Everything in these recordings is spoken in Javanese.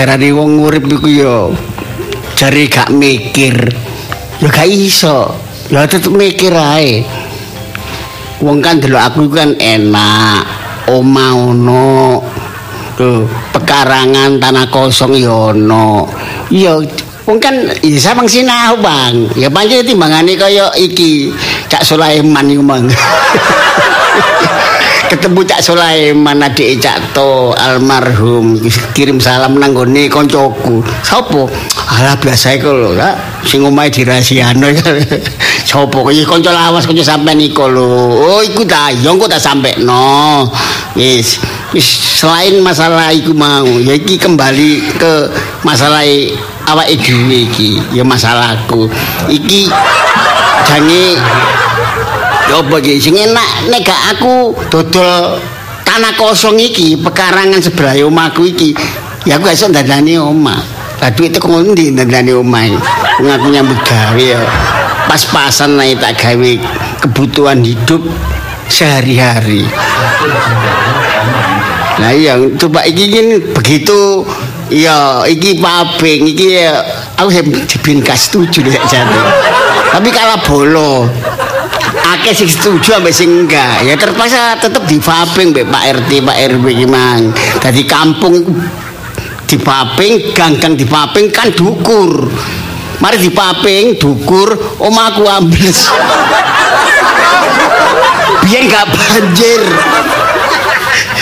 darani wong urip iku ya jare gak mikir. Ya gak iso. Ya tetep mikir ae. Wong kan delok aku kan enak. Oma ono. Tuh, pekarangan tanah kosong ya ono. Ya wong kan ya samang sinau, Bang. Ya pancen timbangane kaya iki Cak Sulaiman iku, Mang. ketemu Cak Sulaiman adik Cak To almarhum kirim salam nang gone koncoku. Sapa alah biasa iku lho ya sing omahe dirahasiano sapa iki kanca lawas kanca sampean iku lho. Oh iku ta yo engko tak sampekno. Wis wis selain masalah iku mau ya iki kembali ke masalah awake dhewe iki ya masalahku. Iki jange Ya apa iki sing enak nek gak aku dodol tanah kosong iki pekarangan sebelah omahku iki. Ya aku gak iso dandani omah. Lah duit kok ngendi dandani omah ngaku nyambut gawe ya. Pas-pasan naik tak gawe kebutuhan hidup sehari-hari. Nah iya coba iki kan begitu. Iya iki paping iki ya aku dibin kas setuju deh jadi tapi kalah bolo akeh sing setuju ambek sing enggak. Ya terpaksa tetep divaping mbek Pak RT Pak RW iki mang. Dadi kampung dipaping ganggang dipaping kan dukur. Mari dipaping dukur omahku ambles. Biar gak banjir.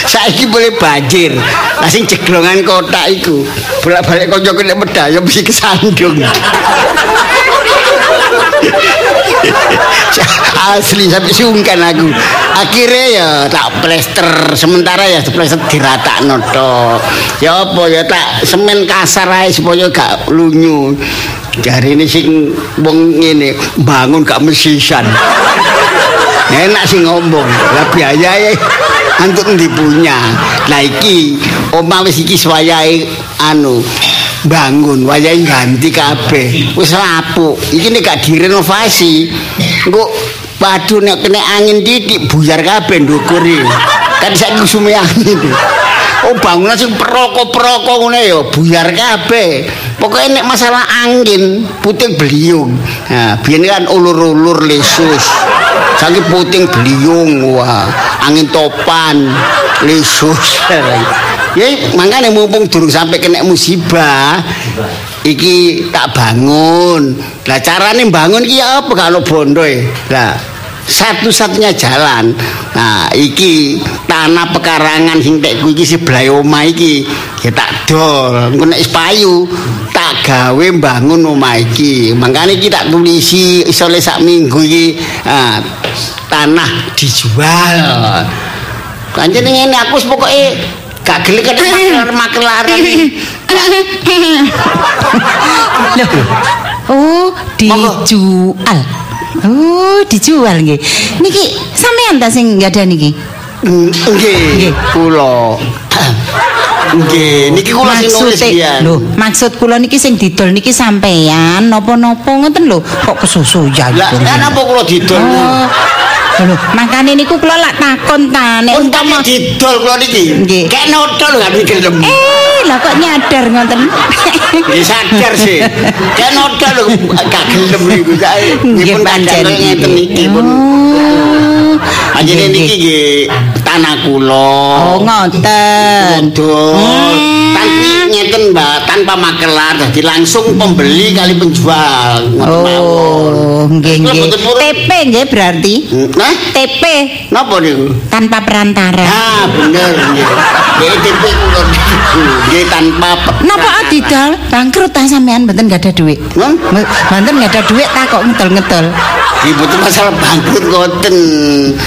Saiki boleh banjir. Lah sing jeglongan kotak iku bolak-balik kanca nek medaya mesti kesandung asli sampai sungkan aku. Akhirnya ya tak plester. Sementara ya plester dirata noto ya apa ya tak semen kasar aja supaya gak lunyu. Hari ini sing wong ini bangun gak mesisan. Enak sih ngomong. Lah biaya ya untuk dipunya lah iki omah wis iki swayai anu bangun wayahe ganti kabeh wis lapuk iki nek gak direnovasi engko waduh nek kena angin titik buyar kabeh ndukur kan saiki sume angin Oh bangunan sing peroko-peroko ngene ya buyar kabeh. Pokoke nek masalah angin puting beliung. Nah, biyen kan ulur-ulur lesus. Saiki puting beliung wah, angin topan lesus. Ya makanya mumpung durung sampai kena musibah iki tak bangun. Lah carane bangun iki apa kalau bondo lah satu-satunya jalan. Nah iki tanah pekarangan sing tekku iki sebelah omah iki ya tak dol. Engko nek payu tak gawe bangun omah iki. Makane iki tak tulisi iso sak minggu iki nah, tanah dijual. Pancen ngene aku pokoke gak gelek kan makelaran. Loh. Oh, dijual. Oh, dijual nggih. Niki sampean ta sing ada niki? Nggih, kula. Nggih, niki kula sing nulis ya. Lho, maksud kula niki sing didol niki sampean napa-napa ngoten lho. Kok kesusu ya. Lah, napa kula didol? Oh. Lho, makane niku kula lak takon ta nek umpama didol kula niki. Nggih. Kek nodol gak gelem. Eh, lah kok nyadar ngoten. Nggih sadar sih. Kek nodol lho gak gelem niku. Nggih pancen ngeten niki pun. Anjene niki nggih tanah kula. Oh, ngoten. Dodol. Tanpa ngeten Mbak, tanpa makelar jadi langsung pembeli kali penjual. Oh, nggih nggih. TP nggih berarti. Nah, TP napa niku? tanpa perantara. Ah, bener nggih. Nggih TP kula nggih tanpa Napa didal bangkrut ta sampean mboten gak ada duit? Mboten gak ada duit ta kok ngedol-ngedol. Ibu tuh masalah bangkrut ngoten.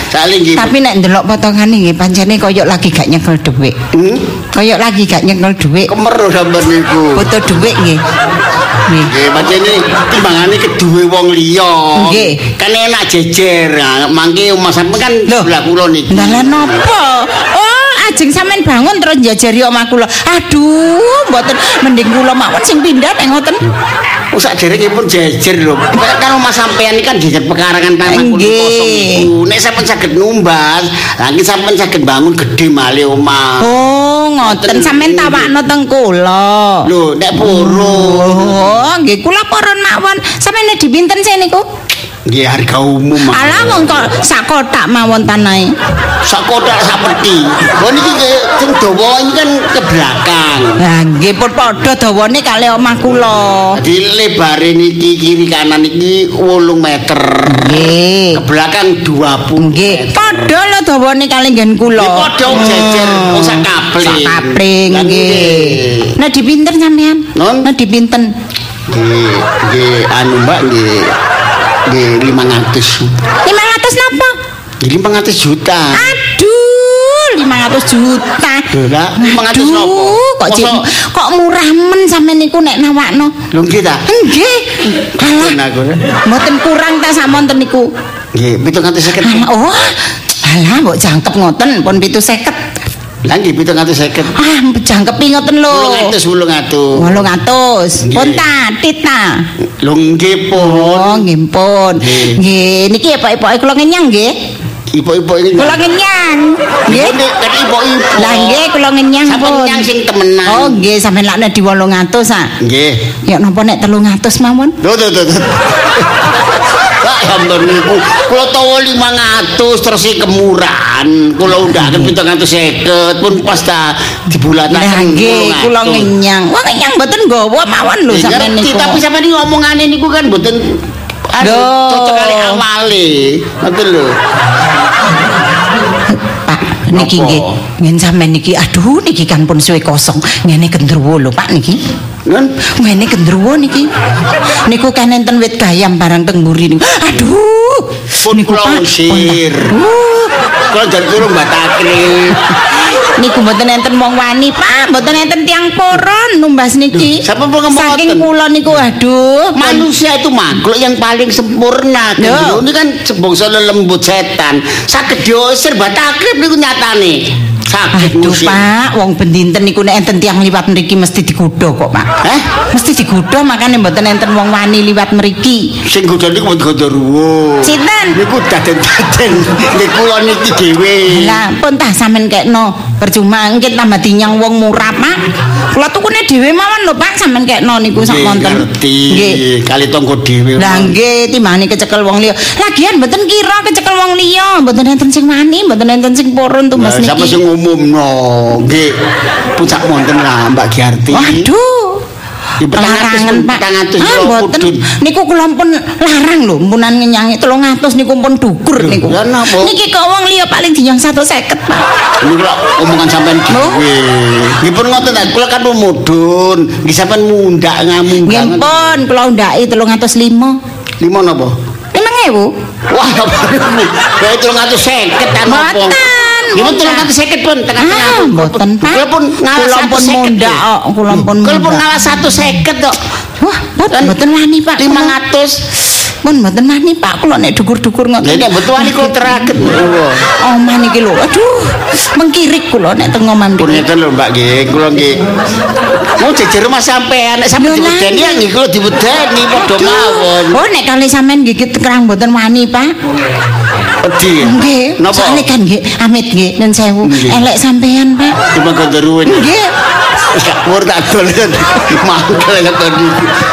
Saling. Tapi nek ndelok potongane nggih pancene koyok lagi gak nyekel duit. Hmm? Koyok lagi gak nyekel duit. Kemeru sampean niku. Foto duit nggih. Nggih. Nggih, pancene timbangane keduwe wong liya. Nggih. Kan enak jejer. Mangke omah sampean kan sebelah kula niki. Lah lah napa? Oh, ajeng sampean bangun terus njajari omah kula. Aduh, mboten mending kula mawon sing pindah nek ngoten. Oh, sak pun jejer lho. Kan omah sampean iki kan jejer pekarangan tanah kula kosong niku. Nek sampean saged numbas, lagi sampean saged bangun gede malih omah. Oh, ngoten sampean tawakno teng kula. Lho, nek purun. Oh, nggih kula purun mawon. Sampeyan nek dipinten sih niku? Nggih harga umum. Alah wong kok sak kotak mawon tanahe. sak kotak sak peti. Lho niki ke sing dawa ini kan ke belakang. Lah nggih pun padha dawane kali omah kula. Jadi lebare niki kiri kanan niki 8 meter. Nggih. Ke belakang 20. Nggih, padha lho dawane kali nggen kula. Nggih, padha jejer, wong sak kapling. Sak kapling Lah, nggih. Nek dipinten sampean? Nek dipinten? Nggih, nggih anu Mbak nggih. Nggih 500. 500 napa? Nggih 500 juta. Aduh, 500 juta. Lho, lah, 500 Aduh, nopo? kok Masa- kok murah men sampean niku nek nawakno. Lho nggih ta? Nggih. Pun Alah, aku. mboten kurang ta samonten niku. Nggih 750. Alah, oh. Alah, mbok jangkep ngoten pun 750. Lah nggih 750. Ah, jangkepi ngoten lho. 800 800. 800. Nggih. Pun ta, tita. Lho nggih pun. Oh, nggih pun. Nggih. Niki epok-epoke kula ngenyang nggih. Ini. Kula ngenyang. Nggih. Ibu nek kan ibu-ibu. Lah nggih kula ngenyang Sampai pun. nyang sing temenan. Oh, nggih sampeyan lakne di 800 ah. Nggih. Ya napa nek 300 mawon? Tuh tuh tuh. Tuh. Pak ampun niku kula tawa 500 terus iki kemurahan. Kula undahaken 750 pun pas ta dibulataken. Lah nggih kula 800. ngenyang. Wah ngenyang mboten nggawa mawon lho sampeyan niku. tapi sampeyan ngomongane niku kan mboten anu Loh. cocok kali awale. Ngoten lho. Niki nggih. Ngen sampeyan niki aduh niki kan pun suwe kosong. Ngene gendruwo lho Pak niki. Nun Ngene gendruwo niki. Niku kan enten wit gayam barang teng mburi niku. Aduh. pun kula usir. Uh, Kula jan turun batakne. niku mboten enten wong wani, Pak. Mboten enten tiang poron numbas niki. Mau ngomong Saking kula niku aduh. Manusia itu makhluk yang paling sempurna. Kan? Ini kan sebangsa lelembut setan. Sakit diusir batakrib niku nyatane. Sakit Aduh. Pak, wong bendinten niku nek enten tiang liwat mriki mesti digodha kok, Pak. Eh? Mesti digodha makane mboten enten wong wani liwat mriki. Sing godha niku mboten godha ruwo. Sinten? Niku daden-daden. Niku kula niki dhewe. Lah, pun tah sampean kekno. Percuma engke tambah dinyang wong murah, Pak. Kula tukune dhewe mawon lho, Pak, sampean kekno niku sak wonten. Nggih. Kali tonggo dhewe. Lah nggih timbangane kecekel wong liya. Lagian mboten kira kecekel wong liya, mboten enten sing wani, mboten enten sing purun tumbas Lah, Sapa niki. sing umumno? Nggih. Puncak wonten lah Mbak Giarti. Waduh. Larangan Pak. Ah, mboten. Niku kula pun larang lho, munan ngenyangi 300 niku pun dukur Lho, niku. lah napa? Niki kok wong liya paling dinyang 150, Pak. Ini kula omongan sampean dhewe. Nggih pun ngoten ta, kula kan mudun. Nggih sampean mundak ngamundak. Nggih pun kula undhaki 305. Lima napa? 5000. Wah, niku? Kayak 350 kan apa? Mboten. Nggih pun 350 pun tengah-tengah. Ah, mboten. Kula pun ngalah Kula pun 150. mundak kok, kula pun Kula pun ngalah 150 kok. Wah, mboten mboten wani, Pak. 500. Pun mboten wani, Pak. Kula nek dukur-dukur ngoten. Nek betul wani kula teraket. Omah niki lho. Aduh, mengkirik kula nek teng omah Pun mriki. ngeten lho Mbak nggih, kula nggih. Mau jejer rumah sampean nek sampean diwedeni ya nggih kula diwedeni padha mawon. Oh, nek kali sampean gigit kerang mboten wani, Pak. Pedhi. Nggih. Napa? Soale kan nggih, amit nggih, nun sewu. Elek sampean, Pak. Cuma gondoruwen. Nggih. Pur tak dolen. Mangkel kok tadi.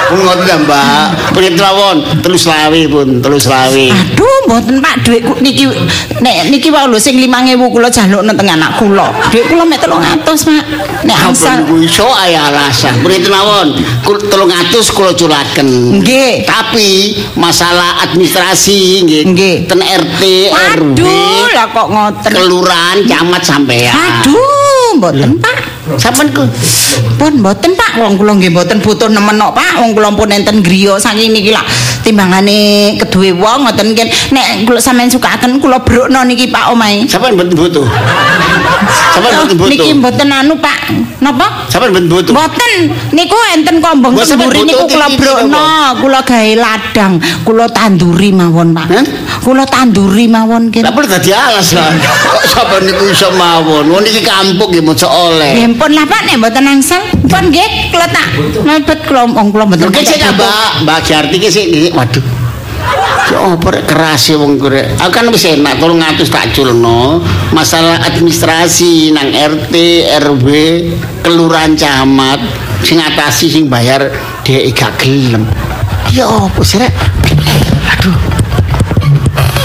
Pun ngoten ta, Mbak. Punya trawon, telus lawi pun, telus lawi. Aduh, mboten Pak, dhuwit niki nek niki wae lho sing 5000 kula jalukno teng anak kula. Dhuwit kula mek 300, Pak. Nek niku iso aya alasan. Trawon, kul 300 kula culaken. Nggih. Tapi masalah administrasi. Nggih. Ten RT, RW, Aduh, lah kok ngoten. kelurahan, camat sampean. Aduh, mboten Pak. Sampeyan ku Pun mboten Pak, wong kula nggih mboten butuh nemen kok Pak, wong kula pun enten griya saking niki lah timbangane keduwe wong ngoten nggih. Nek kula sampean sukaken kula brukno niki Pak omahe. sampeyan mboten butuh. Sampeyan mboten butuh. niki mboten anu Pak. Napa? Sampeyan mboten butuh. Mboten, niku enten kombong temburi niku kula titi brukno, kula gawe ladang, kula tanduri mawon, Pak. Kula tanduri mawon nggih. Lah perlu dadi alas lah. Kok sampeyan niku iso mawon. Wong niki kampung nggih moco oleh. Nggih pun lah Pak nek mboten angsal, pun nggih kula tak kula wong kula mboten. Sih butuh. Mbak, Mbak Giarti ki sih nggih. Waduh. Ya apa rek keras ya wong kure. Aku kan wis enak 300 tak culno. Masalah administrasi nang RT, RW, kelurahan camat sing ngatasi sing bayar dhek gak gelem. Ya apa sih rek? Aduh.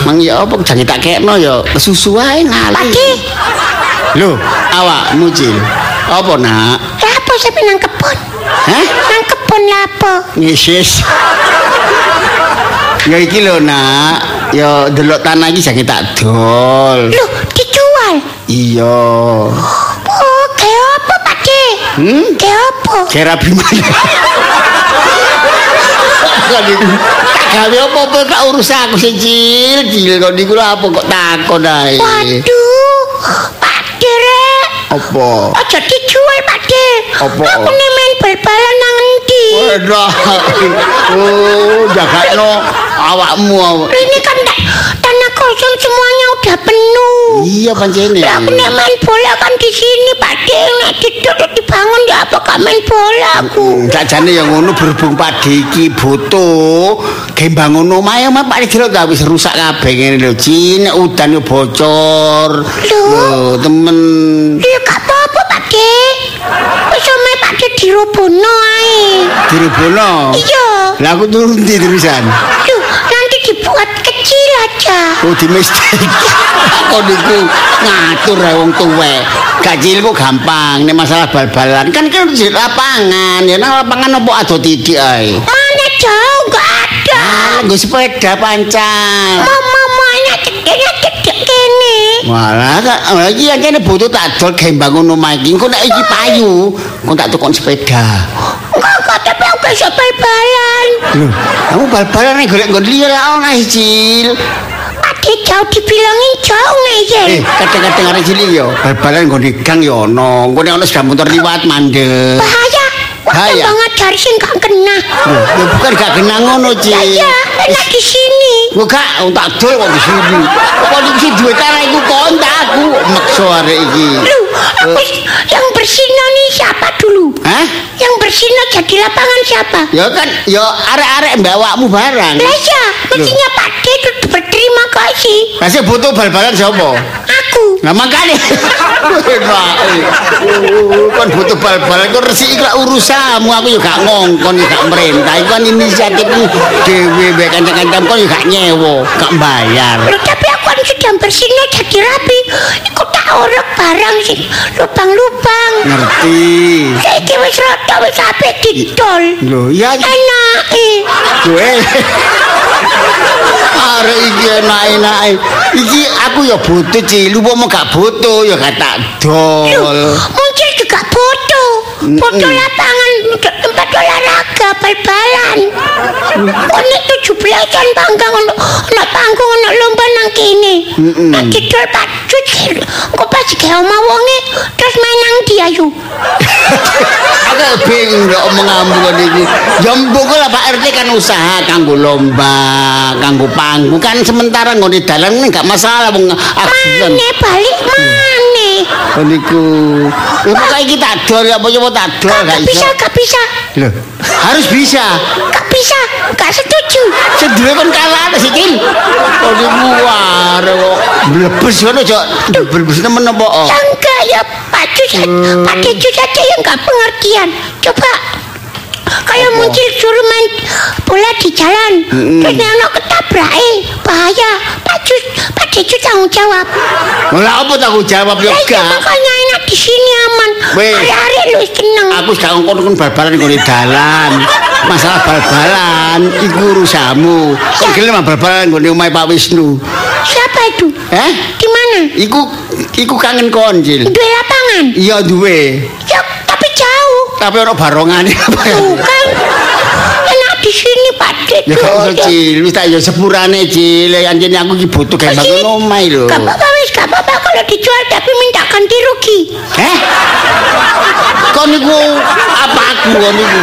Mang ya apa jangan tak kekno ya kesusu ae ngali. Pakde, Lho, awakmu Cil. Apa nak? lapo sampe nang kebon? Hah? Nang kebon lapo? Ngisis. Ya iki lho nak, ya delok tanah iki jangan tak dol. Loh, dijual. Iya. Oh, kayak apa, Pakde? Hmm? Kayak apa? Niku tak gawe apa-apa tak urus aku sing cil, cil kok niku lho apa kok takon ae. Waduh, Pakde rek. Apa? Aja dijual, Pakde. Apa? Aku main bal-balan nang endi? Waduh. Oh, jagakno awakmu. awak. Ini kan tak, tanah kosong semuanya udah penuh. Iya pancene. Lah aku nek main bola kan di sini, Pakde. Nek ditutup dibangun ya apa gak main bola aku. Sakjane ya ngono berhubung Pak iki butuh gembang ngono mae mah Pak Dilo gak wis rusak kabeh ngene lho Cin udan yo bocor. Lho temen Iya gak apa-apa, Pakde. Wis omahe Pakde dirobono ae. dirubono. Iya. Lah aku turun di terusan. Dibuat kecil aja. Oh di mistik. Kok niku ngatur ae wong tuwek. Gajil kok gampang nek masalah bal-balan kan kan di lapangan ya nang lapangan opo ado titik ae. Mana jauh gak ada. Ah, nggo sepeda pancal. Mama mana ceknya kene. Walah, tak oh, iki yang kene butuh tak dol gembang ngono mae iki. Engko nek iki payu, engko tak tukon sepeda. Enggak, enggak, tapi aku bisa bal-balan. Lho, kamu bal-balan nek golek nggon liya ra ono Cil. Ade jauh dibilangin jauh Eh, ngeyel. kadang-kadang arek cilik yo, bal-balan nggon di gang yo ono. Engko nek ono sepeda motor liwat mandek. Bahaya. Wah, Bahaya. tambah ngajar sing gak kena. Lho, ya bukan gak kena ngono, Cil. ya, enak di. Kok gak tak dol kok di sini. Kok di sini duwe cara iku kontak aku makso arek iki. Aku yang bersinar nih siapa dulu? Hah? Yang bersinar jadi lapangan siapa? Ya kan, ya arek-arek mbawakmu barang. Lah ya, mestinya Pak D berterima kasih. Butuh bal-balan sapa? Aku. Nah makanya Kan butuh bal-balan Kan resik ikhlas urusamu Aku juga ngongkon Juga merintah Itu kan inisiatifmu Dewi Baik kancam-kancam Kan juga nyewo Gak bayar tapi aku kan sudah bersinar jadi rapi. Iku orek barang sih, lubang-lubang. Ngerti Saiki wis rada wis apik didol. Loh iya Enak. Gue Arek iki enak-enak Iki aku ya butuh cilu Mau gak butuh Ya gak tak dol muncul juga foto. Foto lapangan untuk tempat olahraga bal-balan. Konek tujuh belasan panggang ono ono panggung ono lomba nang kene. Nanti dol pacut. Kok pas gawe omah wonge terus main nang dia ayo. Aku bingung lho omong-omong kan iki. Ya mbok lah Pak RT kan usaha kanggo lomba, kanggo panggung kan sementara ngene dalan ini gak masalah wong. Mane balik mane. Kan niku. Ya pokoke iki tak dol ya apa tak dol gak Gak bisa, iso. gak bisa. Lho, harus bisa. Gak bisa, gak setuju. Sedure kon kalah sih, Cil. Kok are kok blebes ngono, Cok. Blebes nemen apa? oh? Ya Pak Jus, Pak Jus aja yang gak pengertian. Coba kayak muncul suruh main bola di jalan terus nek ono ketabrak eh bahaya Pak Jus Pak Jus tanggung jawab Lah apa tak jawab yo ya gak? makanya enak di sini aman hari-hari lu seneng Aku gak ngongkon kon bal-balan ngene dalan. Masalah bal-balan iku urusamu. Kok gelem ah bal-balan ngene omahe Pak Wisnu. siapa itu Eh? di mana Iku iku kangen konjil. dua lapangan Iya duwe. ya tapi barongane. tuh kan enak di sini Pak Jus Ya gak iso Cil, wis tak ya sepurane Cil. Anjene aku iki butuh kayak Pasti- bangun omahe lho. Gak apa-apa wis, gak apa-apa kalau dijual tapi minta ganti rugi. Eh? Kok niku apa aku kok niku?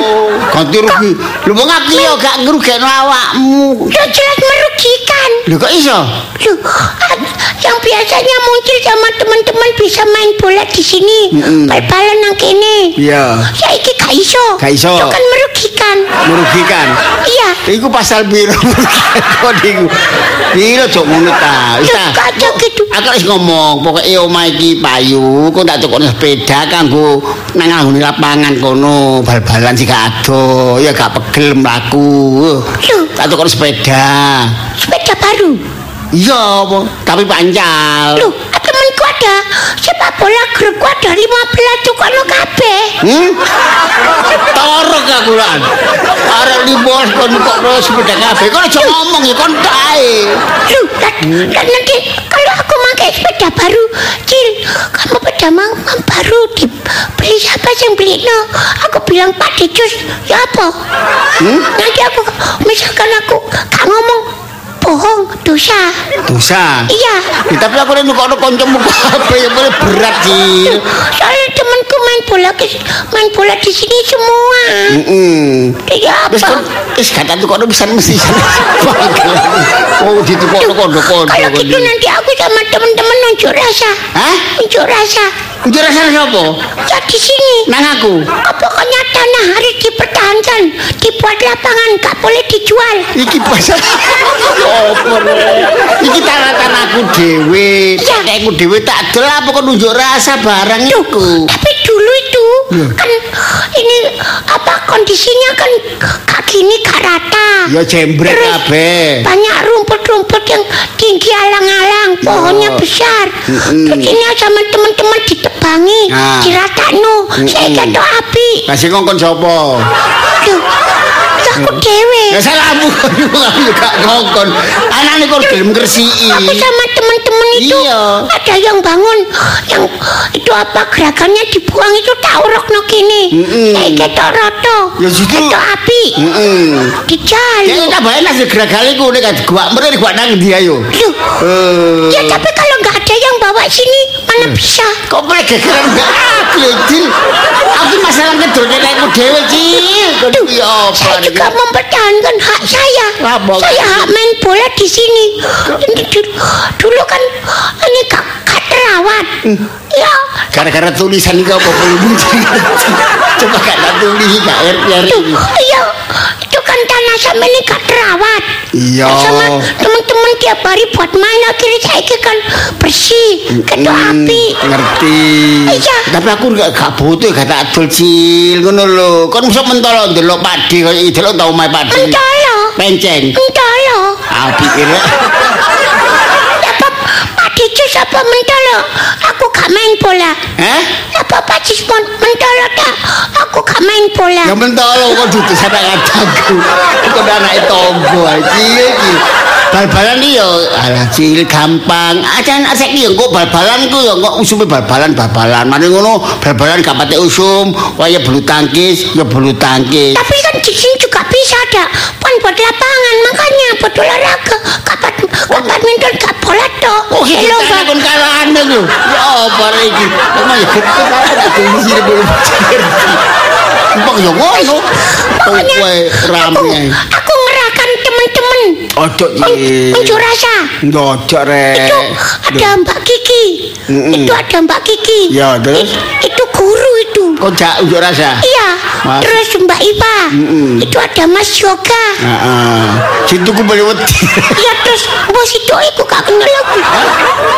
Oh, ganti rugi. Lho wong aku ya gak ngrugekno awakmu. Ya jelas merugikan. Lho kok iso? Ad- yang biasanya muncul sama teman-teman bisa main bola di sini, bal-balan nang kene. Iya. Ya iki gak iso. Gak iso. Itu kan merugikan. merugikan. Iku pasal biru. Kok iku? Piro cok ngono ta? Wis Loh, ta. kacau gitu. Aku wis ngomong, pokoke omah iki payu, kok tak tukokno sepeda kanggo nang nggone lapangan kono, bal-balan sih gak ado, ya gak pegel mlaku. Tak tukokno sepeda. Sepeda baru. Iya, tapi pancal. Loh, ada sepak bola grupku ada 15 tukono kabeh. Hmm? Torok aku lan. Arek libos kon kok terus sepeda kabeh. Kon aja ngomong ya kon tae. Loh, dan, dan nanti kalau aku pakai sepeda baru, Cil, kamu sepeda mang, mang baru dibeli siapa yang beli? No, aku bilang Pak Dicus, ya apa? Nanti aku, misalkan aku gak ngomong bohong, dosa. Dosa. Iya. Ya, tapi aku nek kok kancamu kabeh ya boleh berat sih. Soalnya temanku main bola ke, main bola di sini semua. Heeh. Ya Wis apa? kon wis gak tak tukokno pisan mesti. Oh, ditukokno kondo-kondo. Kalau gitu nanti aku sama teman-teman nunjuk rasa. Hah? Nunjuk rasa. Unjuk rasa sapa? Ya di sini. Nang aku. Oh, pokoknya tanah harus dipertahankan, dibuat lapangan, gak boleh dijual. Iki pasal opo rek? Iki tanah-tanahku dhewe. Iya. Tanahku dhewe tak adol apa kok nunjuk rasa barang iku. tapi dulu itu kan ini apa kondisinya kan gak gini gak rata. Ya jembrek Terus kabeh. Banyak rumput-rumput yang tinggi alang-alang, pohonnya besar. Terus ini sama teman-teman ditebangi, Nah. diratakno. Saya kata api. Kasih ngongkon sapa? Aku dewe. Ya salahmu aku gak ngongkon. Anane kok gelem ngresiki. Aku sama teman-teman itu Iya. ada yang bangun, yang itu apa gerakannya dibuang itu tak urok no kini. Mm-mm. Saya kata roto, Ya situ. kata api, Heeh. dical. Ya tak bae nang geragale ku nek gua mrene gua nang ndi ayo. Eh. ya tapi kalau nggak ada yang bawa sini, mana bisa? Kok boleh gegeran gak aku ya, Cil? Aku masalah ngedurnya aku dewe, Cil. Ya apa saya juga mempertahankan hak saya. Apa? Saya hak main bola di sini. Ini dulu, kan ini gak, gak terawat. Hmm. Ya, Gara-gara tulisan ini apa belum Coba gak tulis gak ngerti Tuh, iya, kan tanah sama ini gak terawat. Iya. Ya, Sama teman-teman tiap hari buat main akhirnya saya kan bersih, kena api. Ngerti. Iya. Tapi aku gak gak butuh gak tak adol, Cil. Ngono lho. Kon mesti mentolo ndelok padi iki delok tau omahe padi. Mentolo, Penceng. mentolo. Ah pikir Apa Pak Dicus apa mentolo? Aku gak main bola. Hah? Apa Pak Cismon mentolo tak? Aku gak main bola. Ya mentolo kok duduk sana kataku. Kok anak tonggo iki iki. Bal-balan iki yo alah cil gampang. Acan asek iki yo kok bal-balan ku yo kok usume bal-balan bal-balan. Mari ngono bal-balan gak pate usum, kaya bulu tangkis, ya bulu tangkis. Tapi kan di sini juga bisa ada pon buat lapangan makanya buat olahraga kapat badminton gak bola toh Oh, iki kita Pak. kon kalane lho. Ya apa rek iki? Emang ya gede banget aku sini belum. Empok yo ngono. Kowe aku, rame. aku ngerahkan temen-temen Ojo cil. unjuk rasa Ndojok rek. itu ada Mbak Kiki itu ada Mbak Kiki Ya, terus? Itu guru itu Kok jak unjuk rasa? iya Mas. terus Mbak Ipa Mm-mm. itu ada Mas Yoga Heeh. Situ ku boleh wedi. iya terus bos itu aku gak kenal lagi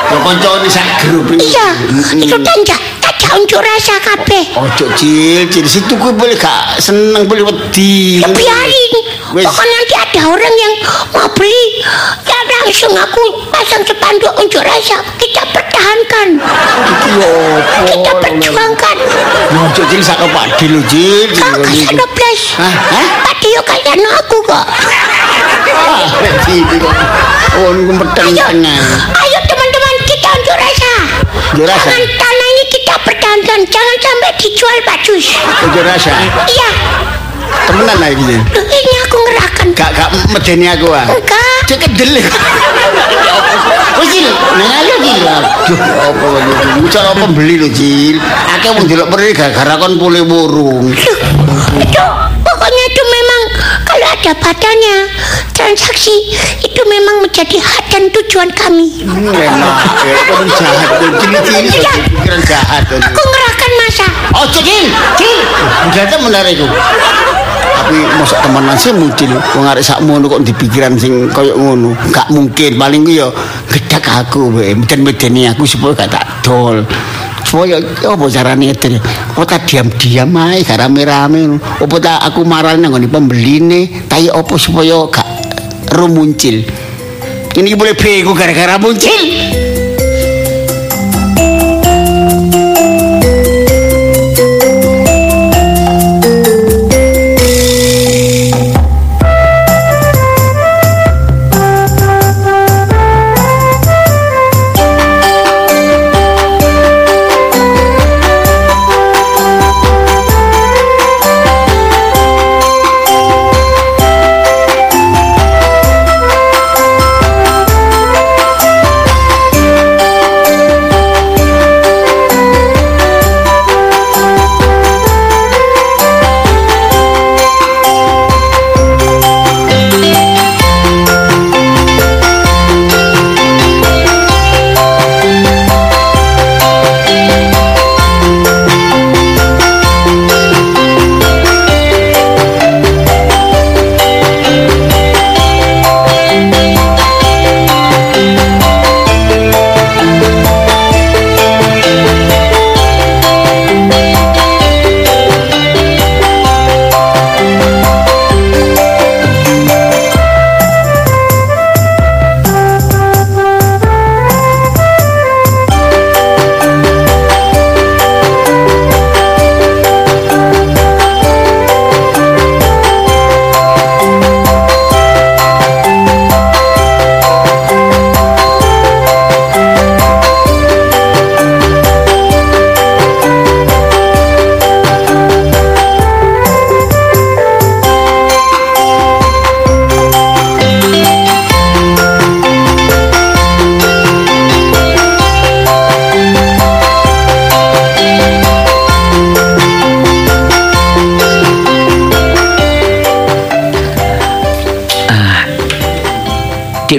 Ya kancane sak grup ini. iya itu tanja tanja unjuk rasa kabeh Ojo cil, cil situ ku boleh gak seneng boleh wedi. Ya biarin. Pokoknya nanti ada orang yang mau beli, ya langsung aku pasang spanduk unjuk rasa. Kita pertahankan, yo kita perjuangkan. Ojo cil sak lho. Kau kasih noblas. Hah? Hah? Tadi yo kalian aku kok. Ah, rek iki kok. Oh, niku meteng Ayo, teman-teman kita unjuk rasa. Unjuk rasa? Jangan tanah ini kita pertahankan, jangan sampai dijual Pak Jus. Ojo rasa. Iya, Temenan lah iki. Loh, ini aku ngerahkan. Gak gak medeni aku ah. Enggak. Cek kedel. Wis Cil, nang ayo Cil. Duh, apa iki? Mucal apa pembeli lho Cil. Akeh wong delok mrene gara-gara kon pule burung. Loh, itu pokoknya itu memang kalau ada badannya transaksi itu memang menjadi hak dan tujuan kami. Hmm, Enak, ya, kon jahat tuh, cili-cili tuh, Iya. pikiran jahat tuh. Aku ngerahkan masa. Oh, Cil, Cil. Udah temen arek iku. Tapi mosok temenan sih muncul wong arek sakmono kok di pikiran sing koyo ngono. Gak mungkin paling ku ya gedak aku wae. Meden-medeni aku supaya gak tak dol. Supaya apa carane itu? Apa tak diam-diam ae gak rame-rame. Apa tak aku marah nang pembeline, tai apa supaya gak ro muncul. Ini boleh bego gara-gara muncul.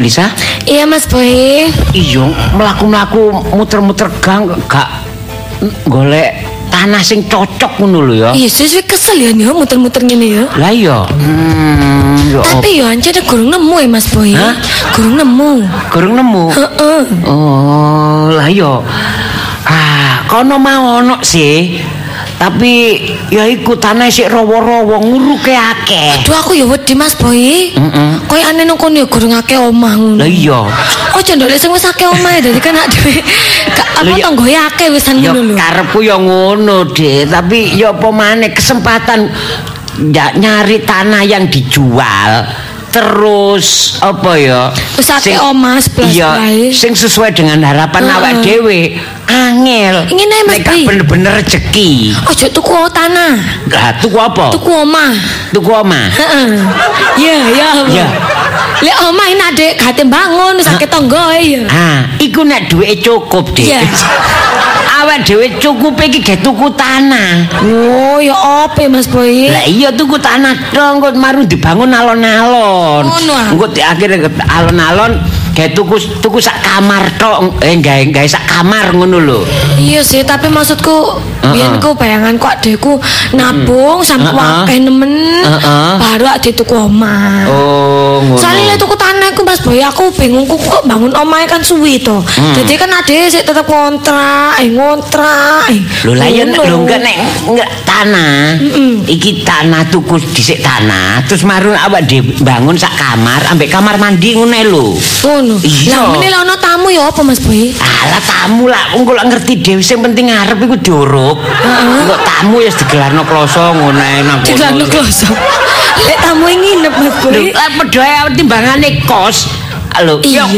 Lisa? Iya Mas Boy. Iya, mlaku-mlaku muter-muter gang gak golek tanah sing cocok ngono lho ya. Iya, sih kesel ya nih muter-muter ngene ya. Lah iya. Hmm, ya Tapi aja ada gurung nemu ya Mas Boy. Hah? Gurung nemu. Gurung nemu. Heeh. Oh, lah iya. Ah, kono mau ono sih. Tapi ya iku tanah sik rawa-rawa nguruke akeh. Duh aku ya wedi Mas Boy. Heeh. Koy aneh nang kono ya gurung akeh omah ngono. Lah iya. Oh cendole sing wis akeh omah dadi kan ak dhewe apa ya- tanggoe akeh wisan Ya ngono lho. karepku ya ngono, Dik. Tapi ya apa maneh kesempatan ya, nyari tanah yang dijual terus apa ya sebelas iya bae. sing sesuai dengan harapan Heeh. awak dhewe angel Ingin ae, Mas Nek gak bener-bener rezeki Ojo tuku tanah. lah tuku apa Tuku omah. tuku omah Heeh. Iya, iya. Iya. Lek omah ini adek gate bangun wis akeh tanggoe ya. ah iku nek duwe cukup Dik Iya. awak dhewe cukup iki ge tuku tanah Oh, ya ya, Mas Boy? Lah iya tuku tanah dong kok maru dibangun alon-alon. Ngono ah. Engko di akhirnya ke alon-alon kayak tuku tuku sak kamar tok eh gawe gawe sak kamar ngono lho. Iya sih, tapi maksudku Heeh. biyen ku bayanganku adekku nabung sampe Heeh. akeh nemen Heeh. baru adek tuku omah. Oh, ngono. Soalnya tuku tanah iku Mas Boy, aku bingung ku kok bangun omah kan suwi to. Hmm. Jadi kan adek sik tetep kontrak, eh ngontrak. eh. Lho lah ya Ngono. lho enggak nek enggak tanah. Mm-mm. Iki tanah tuku dhisik tanah, terus maru awak dhewe bangun sak kamar ambek kamar mandi ngono lho. Ngono. Lah meneh ana tamu ya apa Mas Boy? Alah tamu lah, wong kok ngerti dhewe sing penting arep iku diurup. Kok tamu ya digelarno kloso ngono ae nang kono. Digelano kloso. Lek tamu yang nginep Mas Boy. Lah padha ae timbangane kos. Lho, Iya.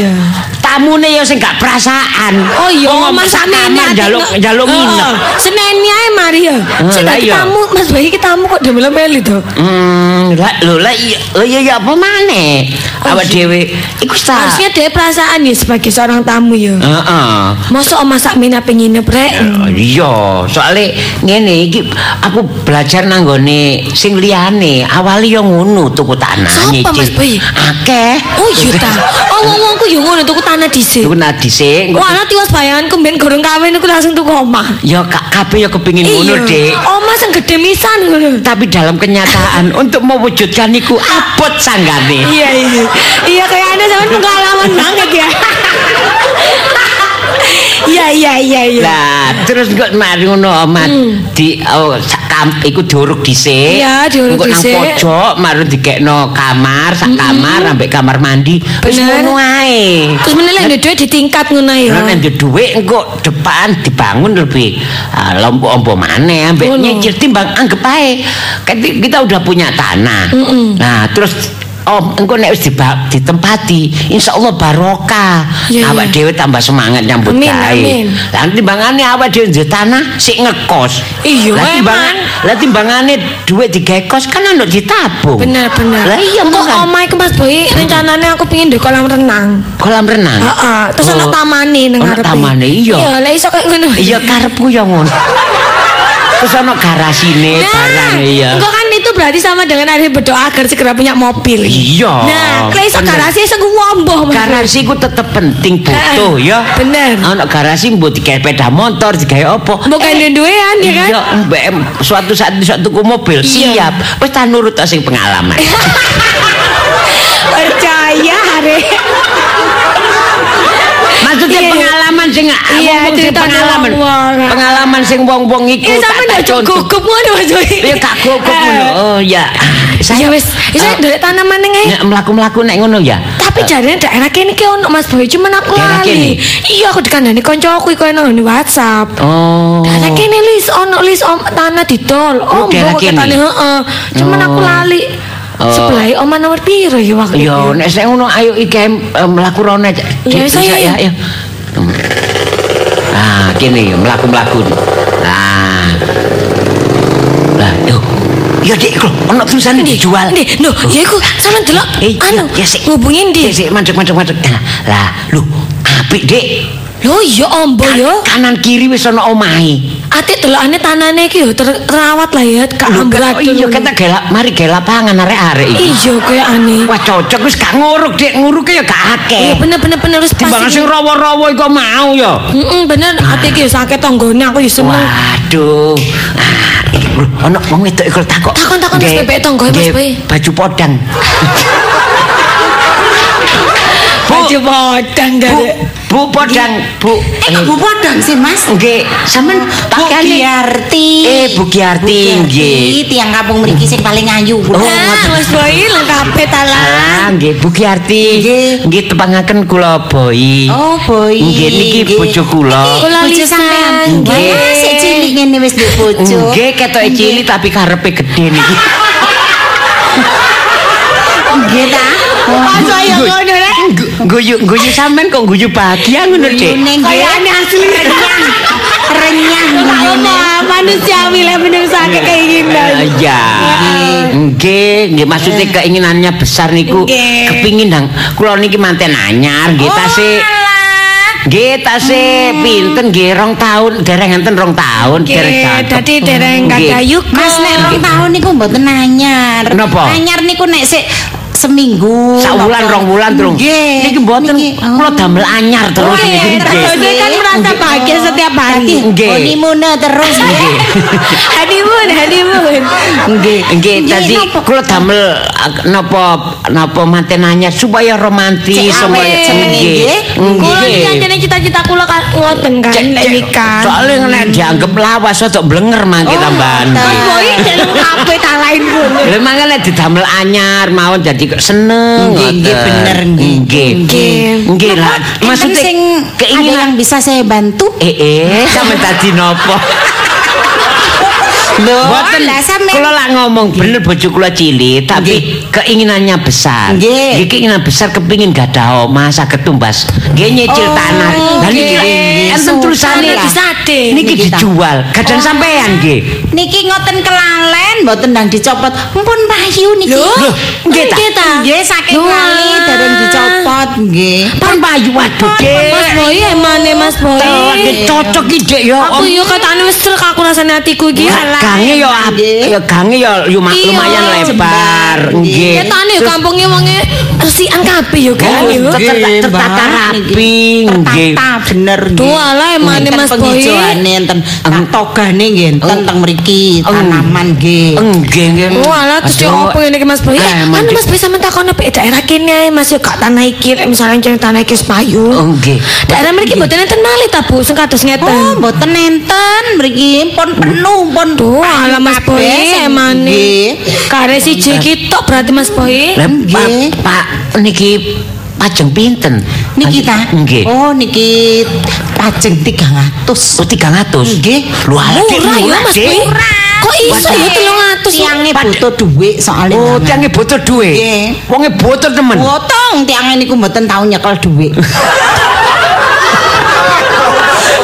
Tamune ya sing gak perasaan. Oh iya, Wong Mas kamar ati njaluk nginep. Seneni ae mari ya. Sing iya. tamu Mas Boy iki tamu kok demel-meli to. Hmm, lah lho lah iya iya ya apa maneh? Oh, Awak iya. dhewe iku sak. Harusnya dia perasaan ya sebagai seorang tamu ya. Heeh. Masa oma sak mina pengen nginep rek. Oh, Iya, soalnya ngene iki aku belajar nang nggone sing liyane. Awali yo ngono tuku tanah Mas Boy? Akeh. Oh iya ta. Oh wong-wongku yo ngono tuku tanah tanah dhisik. Tuku tanah dhisik. engko- Wah, ana tiwas bayanganku ben gorong kawin iku langsung tuku omah. Ya kak kabeh ya kepengin ngono, Dik. Omah sing gedhe misan ngono. Tapi dalam kenyataan untuk mewujudkan iku abot sanggane. Iya iya. Iya kayaknya sampean pengalaman banget ya. Iya iya iya iya. Lah, terus kok mari ngono Omat di oh, sak kamp iku diuruk dhisik. Hmm. Iya, diuruk dhisik. nang pojok mari dikekno kamar, sak kamar ambek kamar mandi. Wis ngono ae. Terus meneh lek duwe ditingkat ngono ya. Lah nek dhuwit engko depan dibangun lebih ah, lompo-ompo maneh ambek nyicil timbang anggap ae Kan kita udah punya tanah. Nah, terus Om, engko nek wis ditempati, insyaallah barokah. Iya, awak iya. dhewe tambah semangat nyambut Amin, gawe. amin. Lah timbangane awak dhewe duwe tanah sik ngekos. Iya, Lah timbangan lah timbangane dhuwit digawe kos kan ana ditabung. Bener bener. Lah iya kok kan. omah iku Mas Boy rencananya aku pengin di kolam renang. Kolam renang. Heeh, terus Oh. ana tamane ning Ana ngarepe. tamane, iya. Iya, lek iso kayak ngono. Iya karepku ya ngono. Terus ana garasine barang iya. Engko berarti sama dengan ada berdoa agar segera punya mobil. Iya. Nah, lek iso garasi iso ngomboh Mas. Garasi ku tetep penting butuh ya. Bener. Ana garasi mbok digawe sepeda motor, digawe apa? Mbok kandhen duwean ya kan? Iya, mbek suatu saat bisa tuku mobil, siap. Wis tak nurut sing pengalaman. Percaya hari. Maksudnya Iya. Pengalaman sing Iya, sing cerita pengalaman. Pengalaman sing wong-wong iku Eh sampe ndak gugup ngono Mas. Ya gak gugup ngono. Oh ya. Ya wis, wis eh, ndelok tanaman ning nek mlaku-mlaku nek ngono ya. Tapi jarene daerah kene ki ono Mas Boy, cuman aku lali. Iya, aku dikandani kancaku iku ono di WhatsApp. Oh. Daerah kene lis ono lis om tanah didol. Oh, Oh, daerah mbok kene? ketane heeh. Cuman aku lali. Oh. Sebelah oma nomor piro ya waktu itu? nek sing ngono ayo iki em, em, mlaku rono aja. Ya, saya- ya, ya. Ah, kene mlaku-mlaku. Nah. Lah, yo. Ya Dik, kok ono tulisan dijual. Nih, no, ya iku sampean delok Eh, anu, ya sik. ngubungin di. Sik, sik, mandek, mandek, mandek. Nah, Lah, lu apik, Dik. Lho iya ombo yo. Kanan kiri wis ono omahe. Ate delokane tanane iki ter- terawat lah ya, Kak Lho, Ambrat. oh iya kita gelap, mari gelap lapangan arek-arek iki. Iya kayak aneh. Wah, cocok wis gak nguruk, Dik. Nguruke ya gak akeh. Iya bener bener bener wis Timbangan pasti. sing rawa-rawa iku mau ya. Heeh bener ate iki yo sakit tanggane aku yo seneng. Waduh. Ah, ono wong wedok iku takok. Takon-takon wis Nggih, bebek tonggo, Mas Boy. Baju podang. Baju bodang Bu, dari. Bu podang, Bu. Eh, kok Bu Podang sih, Mas? Nggih, sampean Bu Giarti. Eh, Bu Giarti, nggih. tiang kampung mriki sing paling ayu. Oh, Nah, Mas Boy lengkap talah. Ah, nggih Bu Giarti. Nggih. Tepangaken kula Boy. Oh, boy. Nggih niki bojo kula. Kula sampean. Nggih. Sik cilik ngene wis duwe bojo. Nggih ketoke cilik tapi karepe gede niki. Nggih ta? Ngono rek. Guyu guyu sampean kok guyu bahagia ngono, Dik. Kayaknya asli renyah. Renyah guyune. Apa manusiawi lah menungsa keinginan. Eh, Iya. Nggih, nggih maksudnya keinginannya besar niku kepingin nang kula niki manten anyar nggih tasih nggih tasih pinten nggih rong taun dereng enten rong taun dereng cakep. dadi dereng Nggih. gagayuk. Mas nek rong tahun niku mboten anyar. Napa? Anyar niku nek sik seminggu. Napa? rong wulan terus. Nggih. Niki mboten kula damel anyar terus niki. Nggih. dia kan merasa bahagia setiap hari. Honeymoon terus. Nggih. honeymoon, honeymoon. Nggih, nggih Nggih, dadi napa? kula damel napa napa manten anyar supaya romantis jenenge, nggih. Kula Nggih. anjene cita-cita kula kan ngoten kan nikah. Soalnya nek dianggap lawas atau blenger mangke Oh, tambahan. ngoten. Mas Boy jeneng kabeh tak lain ngono. Lha mangke nek didamel anyar mawon dadi kok seneng. Nggih, nggih, bener, nggih. Nggih. Nggih. Nggih lah. Maksudnya sing ada keinginan yang bisa saya bantu? Eh eh sampe tadi nopo? Boten sampe kula lah ngomong bener bojo kula cilik tapi keinginannya besar. Nggih. Keinginan besar kepingin gadah omah saged tumbas. Nggih nyicil Oh, tanah. Lah niki enten tulisane. Niki dijual. Gadan sampean nggih. niki ngoten kelalen mboten ndang dicopot. Mumpun payu niki. Loh, nggih ta? Nggih saking kali dereng dicopot nggih. Pun payu waduh, Mas. Boy emane Mas Boy. Cocok iki, Dik ya. Aku yo katane wis trek aku rasane atiku iki. Ga- gange ya ap- Nggih. ya gange ya luma- Iya, lumayan lebar nggih. Nggih Ketane kampunge wonge resikan kabeh yo kan Oh, ter- tertata rapi, nggih. Tertata bener nggih. Duh, alah, emane, Enten Mas Boy. enten togane nggih enten teng mriki Eng. tanaman nggih. Nggih. Oh alah terus yo apa ngene iki Mas Boy? Mandi- Mas Boy sampe takono pe daerah kene ae Mas yo gak tanah iki misalnya ceng tanah iki Sepayu. Enggih. Daerah mriki mboten enten malih ta Bu sing kados Oh, ngeten. mboten enten mriki pun penuh pun. Duh, alah Mas Boy emane. nggih. Kare siji iki tok berarti Mas Boy. Nggih. Pak niki pajeng pinten? Niki ta? Nggih. Oh, niki pajeng 300. Oh, 300. Nggih. Lu ala Murah ya Mas. Kok iso ya 300 Tiange butuh dhuwit soalnya. Oh, tiange butuh duit. Nggih. Wonge butuh temen. Potong tiange niku mboten tau nyekel dhuwit.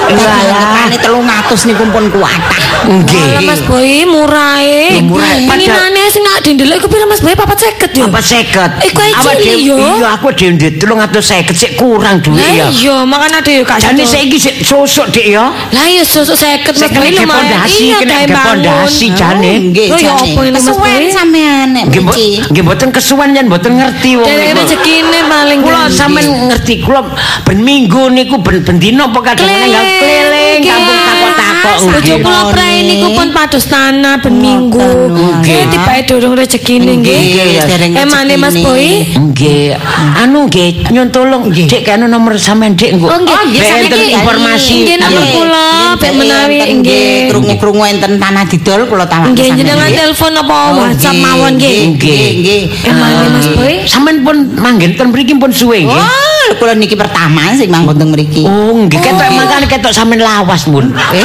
Lah, 300 niku pun kuatah. Nggih. Mas Boy murah e. Murah. Penginane sing nak dindelok iku pira Mas Boy 450 yo. Apa seket? Iku Awak dhewe- yo. Iya, aku dhewe ndek 350 sik kurang Lah ya. iya, makane yo gak Jane sido. saiki sik sosok Dik ya. Lah iya susuk 50 Mas Boy lumayan. pondasi, Iya, kena gawe ke bangun. pondasi jane. Nggih, Oh, jane. ini, Mas Kesuwen Boy? sampean nek Nggih mriki. nggih mboten kesuwen yen mboten ngerti wong niku. rezekine paling Kula sampean ngerti kula ben minggu niku ben ben dina apa kadang-kadang keliling kampung takok-takok Bojo nggih. kula prai niku pun pados tanah ben minggu. Nggih tibake durung rezekine nggih. Nggih, Emane Mas. Boy? Nggih, anu nggih nyun tolong Dik kene nomor sampean Dik engko. Oh, nggih. Nggih, enten sakniki- informasi. Nggih, nomor Anu, kula ben menawi nggih. krungu-krungu enten tanah didol kula tawaken Nggih jenengan nggih. telepon apa Oh, WhatsApp nggih, mawon nggih. Nggih, nggih. Emane Mas Boy? Sampean pun manggen ten mriki pun suwe nggih. Oh, kula niki pertama sing manggon teng mriki. Oh, nggih ketok mangkane ketok sampean lawas, Mun. Eh.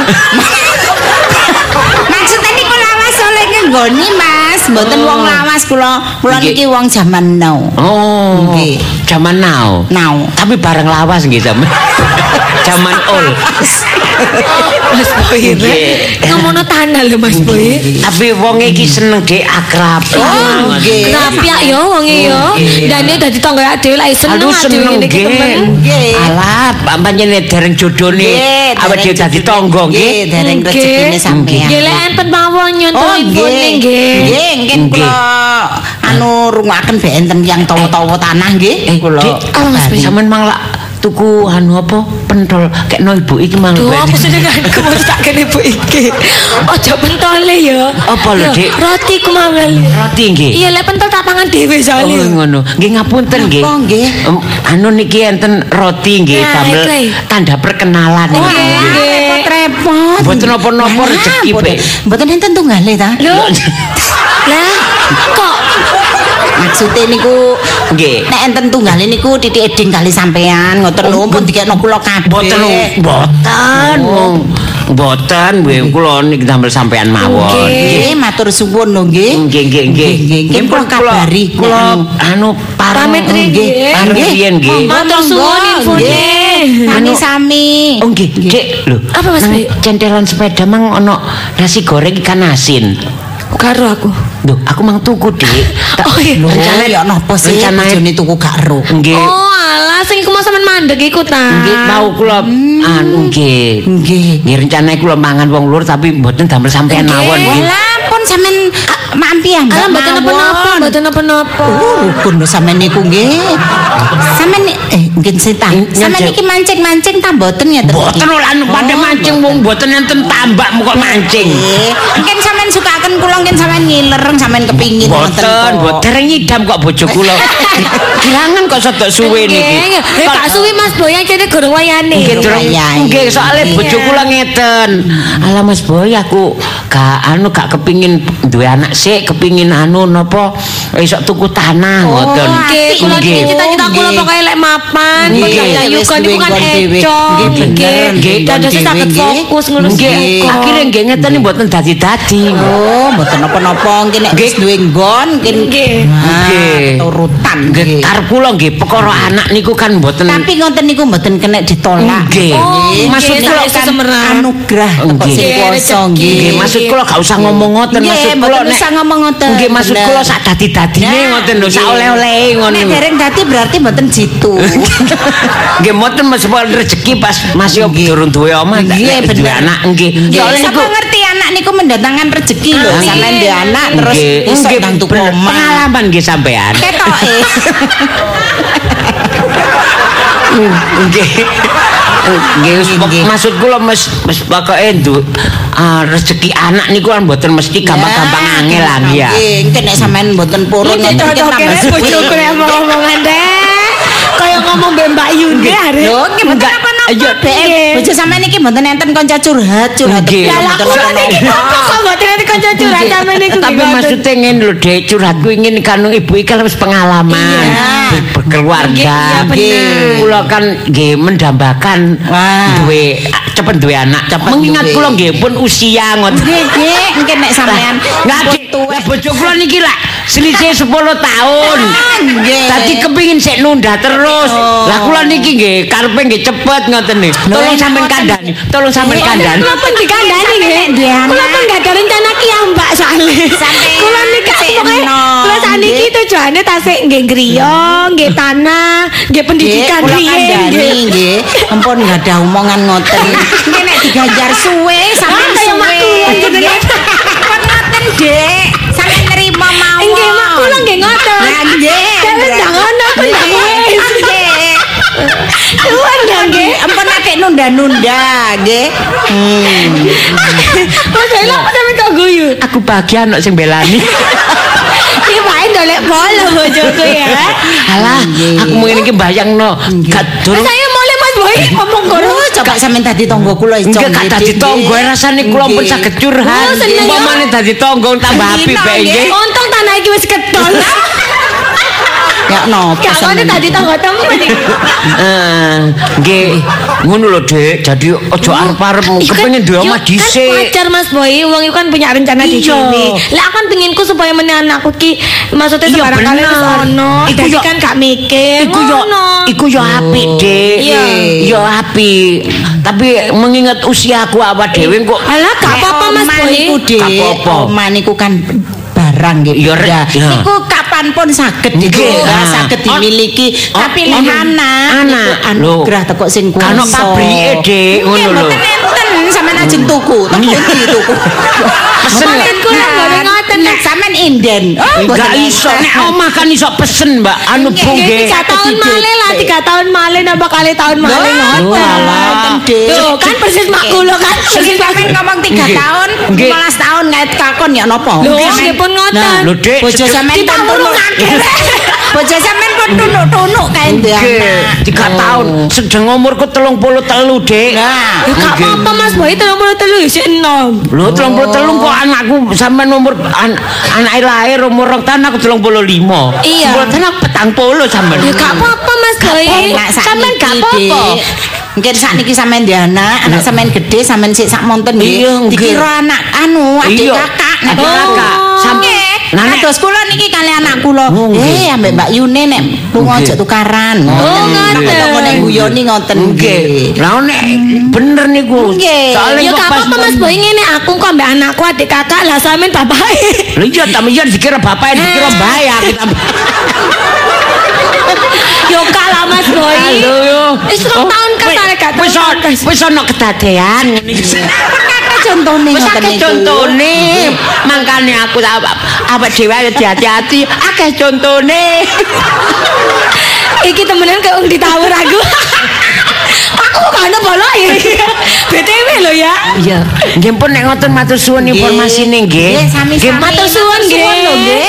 Maksudnya niku lawas oleh nggoni Mas, mboten wong lawas kula. Kula niki wong zaman now. Oh, Nggih. Zaman now. Now. Tapi bareng lawas nggih zaman old. Mas Boy. Nggih. Ngomono tanah lho Mas Boy. Tapi wong iki seneng Dik akrab. Oh, nggih. Rapiak yo wonge yo. Dane dadi tangga dhewe lak seneng Aduh dhewe seneng iki temen. Alah, pancene dereng jodone awak dhewe dadi tangga Nggih, dereng rezekine sampean. Nggih lek enten mawon Oh, nyontohipun nggih. nggih. Nggih, kula anu rungaken be enten yang tawa-tawa tanah nggih Eh, kula. Dik? Sampeyan mang lak tuku anu apa pentol kekno ibu iki mang. Duh, aku senenganku mau tak kene Bu iki. Ojo pentole ya. Apa lho, Dik? Roti ku mawon. Roti nggih. Iya, lek pentol tak pangan dhewe Oh soalnya. ngono. Nggih ngapunten nggih. Napa, nggih? Anu niki enten roti nggih eh. tanda perkenalan Oh, nggih. nggih. repot-repot. Mboten napa-napa rezeki, Pak. Mboten enten tunggale ta? Lho. Lah, kok Maksudnya niku Nggih. nek enten tunggale niku titik eding kali sampean ngoten lho pun dikekno kula kabeh. Boten boten wong boten nggih kula niki damel sampean mawon. Nggih, matur suwun lho nggih. Nggih nggih nggih. Kula kabari. Kula anu Pamit nggih. Riyen nggih. Matur suwun infone. Sami sami. Oh nggih, Dik, lho. Apa, Mas? Centelan sepeda mang ono nasi goreng ikan asin. Karo aku. Duh, aku mang tuku, Dik. Tak- Oh, iya. Rencana ya napa sih rencana- bojone tuku gak ero. Nggih. Oh, alah sing iku mau sampean mandeg iku ta. Nggih, mau kula anu nggih. Nggih. Nggih rencana kula mangan wong lur tapi mboten damel sampean Nggih. mawon nggih. Lah pun sampean ah, mampi ya Alah mboten napa-napa, mboten napa-napa. Oh, rukun sampean niku nggih. Sampean eh sita. Nyajak. Sampean iki mancing-mancing ta mboten ya Mboten lho anu pada mancing wong mboten enten tambak kok mancing. Mungkin sampean sukaken kula mungkin sampean ngilereng sampean kepingin Mboten, mboten dereng ngidam kok bojo kula. Kilangan kok sedok suwe niki. Nggih, gak suwi Mas Boy kene gorong wayane. Nggih, Durung durung- wayahe. nggih, soalnya Iya. bojo kula ngeten. Alah Mas Boy aku gak anu gak kepingin duwe anak sik, kepingin anu napa iso tuku tanah ngoten. Nggih, kula Nggih. cita-cita Oh, kula pokoke lek mapan, yuga niku kan eco. Nggih, nggih, Dados nggon saged fokus ngurus Nggih, akhire nggih ngeten mboten dadi-dadi. Oh, mboten napa-napa mungkin nek wis Nggih. duwe nggon mungkin Nggih. Nggih. turutan Nggih, nggih. karep kula nggih perkara anak niku kan mboten Tapi ngoten niku mboten kena ditolak. Nggih. Oh, Maksud nggih, kula semerang. anugerah Nggih. sing Nggih, kuwasa nggih. Nggih, maksud kula gak usah ngomong ngoten, Nggih, maksud kula nek usah ngomong ngoten. Nggih, maksud kula sak dadi-dadine ngoten lho, sak nggih. oleh-olehe ngono. Nek dereng dadi berarti mboten jitu. Nggih, mboten meskipun rezeki pas masih Nggih. durung duwe omah, Nggih, bener. anak nggih. Nggih, Soalnya ngerti anak niku mendatangkan rezeki lho. Sampeyan nggih. ndek anak terus Nggih, iso ndang tuku. Pengalaman nggih sampean. Ketoke. Nggih. Nggih maksud kula mes mes pokoke nduk ah, rezeki anak niku kan mboten mesti gampang-gampang angel lah nggih ya. Nggih, engke nek sampean mboten purun cocok tambah suwi. bojoku nek ngomong-ngomongan deh. Kaya ngomong Mbak Mbak Yuni are. Lho, nggih Enggak. Ayo, Dek. Bojo sampean iki mboten enten kanca curhat, curhat. Ya Mboten kula apa-apa. niki kok mboten nanti kanca curhat sampean niku. Tapi gimana? maksudnya ngene lho Dek, curhatku ingin kanu ibu iki kan wis pengalaman berkeluarga. Kula kan nggih mendambakan duwe cepet duwe anak. Cepet Mengingat kula nggih pun usia ngoten. Nggih, nggih, engke nek sampean Nggak lah bojo kula niki lah selisih 10 tahun. Ah, nggih. Tadi kepingin sik nunda terus. Oh. Lah kula niki nggih karepe nggih cepet ngoten nih. Tolong sampean ngoten. kandhani. Tolong sampean kandhani. Kula pun dikandani nggih. Ndek anak. Kula pun gak ada rencana ki Mbak soalnya. Kula niki sik pokoke enom, kula saniki nggih. tujuane tasik nggih griya, nggih tanah, nggih pendidikan Nggih, kula riyen kandhani nggih. nggih. Ampun enggak ada omongan ngoten. Engke nek diganjar suwe sampean nggih. Suwun ya nggih. Ampun nek nunda-nunda, nggih. Mas lha apa sampe kok guyu? Aku bahagia anak sing belani. Iki wae ndolek bola bojoku ya. Alah, aku mungkin iki bayangno. Gak durung Saya mulai Mas Boy ngomong kono. Oh, coba sampean dadi tangga kula iso. Enggak gak dadi tonggo rasane kula pun Nggih. saged curhat. Oh, seneng ya. Umpamane dadi tonggo tambah apik Dina, bae nggih. Untung tanah iki wis kedol. Ya nopo Gak ngono tadi tangga temen iki. Eh, nggih ngono lho Dik. Jadi ojo arep-arep kepengin duwe omah Kan dhisik. wajar Mas Boy, wong iku kan punya rencana di sini. Lah aku kan penginku supaya meneh anakku ki maksudnya Iya, sebarang kali wis ono. Iku yo- kan gak mikir. Iku yo iku yo apik, Dik. Iya. Yo apik. Tapi mengingat usiaku awak dhewe kok Alah gak apa-apa Mas Boy. Dik. Gak apa-apa. Omah niku kan barang gitu. Ya. Ya. Niku kapanpun saged Nggih. dicoba, Ah. saged dimiliki. Oh, Tapi oh, lek anak, anak. anugerah teko sing kuwasa. Ono pabrike, Dik, ngono lho. Mboten enten sampean ajeng tuku, tuku Iya. ndi tuku. Pesen. Kula mboten ngoten, Nek sampean inden. Oh, Enggak iso nek omah kan iso pesen, Mbak. Anu Nggih, Bu Nggih, nggih. tiga tahun Didik. malih lah, tiga tahun malih nambah kali tahun malih Lah, ngoten. Dik. Tuh, kan persis mak kula kan. Persis sampean ngomong 3 Nggih. tahun, Nggih. 15 tahun ngait kakon ya napa? Lho, pun ngoten. Lho, Dik, Bojo sampean tunuk. urungake. Bojo sampean pun tunuk-tunuk kae ndek Nggih, anak. tiga Oh. tahun sedang umurku telung puluh telu dek Nah, gak Nggih. apa-apa Mas Puluh telu isih enom. Lho telung puluh telu kok anakku sampean umur an, anak lahir umur rong tahun aku telung puluh lima Iya. Tahun aku petang puluh sampean Ya gak apa-apa Mas Boy. Enak Sampean gak apa-apa. Mungkin sakniki sampean di anak, anak sampean gede, sampean sik sak monten nggih. Iya. Dikira anak anu, adik Iya. kakak, Adik kakak. Sam- Nggih. Nah, nek- Kados kula niki kali anak kula. Eh, ambek Mbak Yune nek lunga aja tukaran. Oh, ngoten. Toko nek guyoni ngoten Nggih. Lah nek bener niku. Soale gak pas apa-apa Mas Boy ngene aku kok mbak anakku adik kakak lah sampean bapake. Lho iya ta iya dikira bapak dikira mbak ya kita. Yo kalah Mas Boy. Halo yo. Wis rong kan Wis- arek gak Wis wis ono kedadean ngene iki. Kakak contone Wis akeh contone. Mangkane aku awak dhewe ayo hati-hati. Akeh contone. Iki temenan wong ditawur aku. aku kok ana bolok ya. BTW lho ya. Iya. Nggih pun nek ngoten matur suwun Nggih. informasine nggih. Nggih. Nggih, Matur suwun nggih. lho nggih.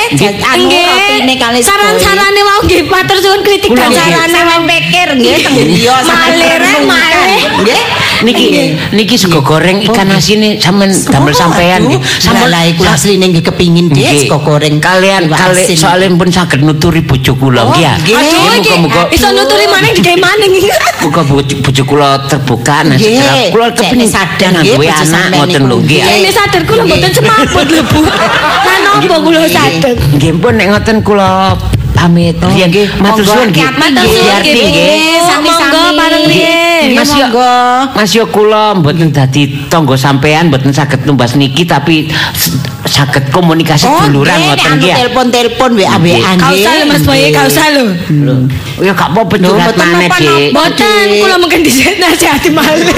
Rotine kali Saran-sarane mau nggih matur suwun kritik dan nggih. sarane mau pikir nggih teng malih. Nggih. Niki niki sego goreng ikan asine sampean damel sampean nggih. Sampun lah iku asline nggih kepingin nggih sego goreng kalian kali asin. soalnya pun saged nuturi bojo kula nggih ya. nggih. Aduh iki muga-muga iso nuturi maning digawe maning. muga bojo bojo kula terbuka nah Nggih. segera kula Cek kepengin sadar nggih, duwe anak ngoten lho nggih. Ini sadar kula mboten semaput lho Bu. Lah napa kula sadar? Nggih pun nek ngoten kula pamit. Riyen nggih. matur Monggo, suwun nggih. Matur suwun Yarti nggih. nggih. Monggo bareng riyen. Nggih, Mas yo monggo. Mas yo kula mboten dadi tangga sampean mboten saged numbas niki tapi saged komunikasi duluran nggih, ngoten nek nggih. anu telepon-telepon WA WA Kau usah lho Mas Boy, kau usah lho. Ya gak apa-apa Lho, curhat mboten maneh. Dik. Boten, kula mungkin disihati malih.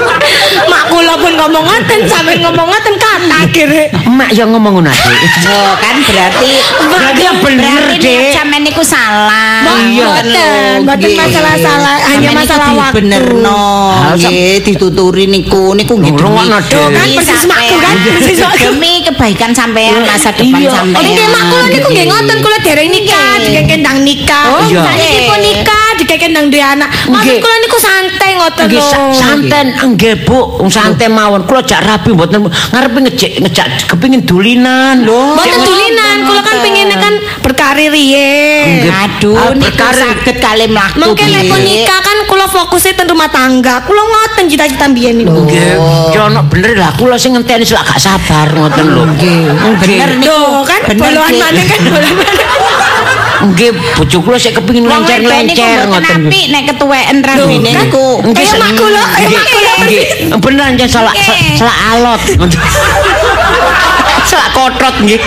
Mak kula pun ngomong ngoten, sampe ngomong ngoten kata akhirnya. Emak yo ngomong ngono, Dik. Oh, kan berarti Berarti bener, berarti Dik. Niat sampean niku salah. Iya. boten, boten Nggih. masalah salah, hanya masalah waktu. dibenerno. Ah, sam- Nggih, dituturi niku niku nggih. Demi Kan persis makku, kan? Persis makku. Demi kebaikan sampean masa depan Iya. sampean. Oh, nggih mak kula niku nggih ngoten kula dereng nikah, dikeken ndang nikah. Oh, iya. Saiki pun nikah, dikeken ndang duwe anak. Maksud kula niku santai ngoten lho. sa- santen nggih Bu, santai mawon. Kula jak rapi mboten ngarepe ngejek ngejak kepengin dulinan lho. Mboten dulinan, kula kan pengennya kan berkarir riyen. Aduh, niku perkara- saged kali mlaku. Mungkin nek nikah kan kula fokusnya ten rumah tangga. Kula ngoten cita-cita mbiyen niku. Nggih, ya ono bener lah kula sing ngenteni selak gak sabar ngoten lho. Nggih. Bener niku. Kan Dik. maneh kan bolohan maneh. Nggih, bojo kula sik kepengin mboten ngoten. apik nek ketuweken kan? niku. Nggih, mak kula, mak kula nggih. Bener selak Nggih. selak alot. Selak kotot nggih.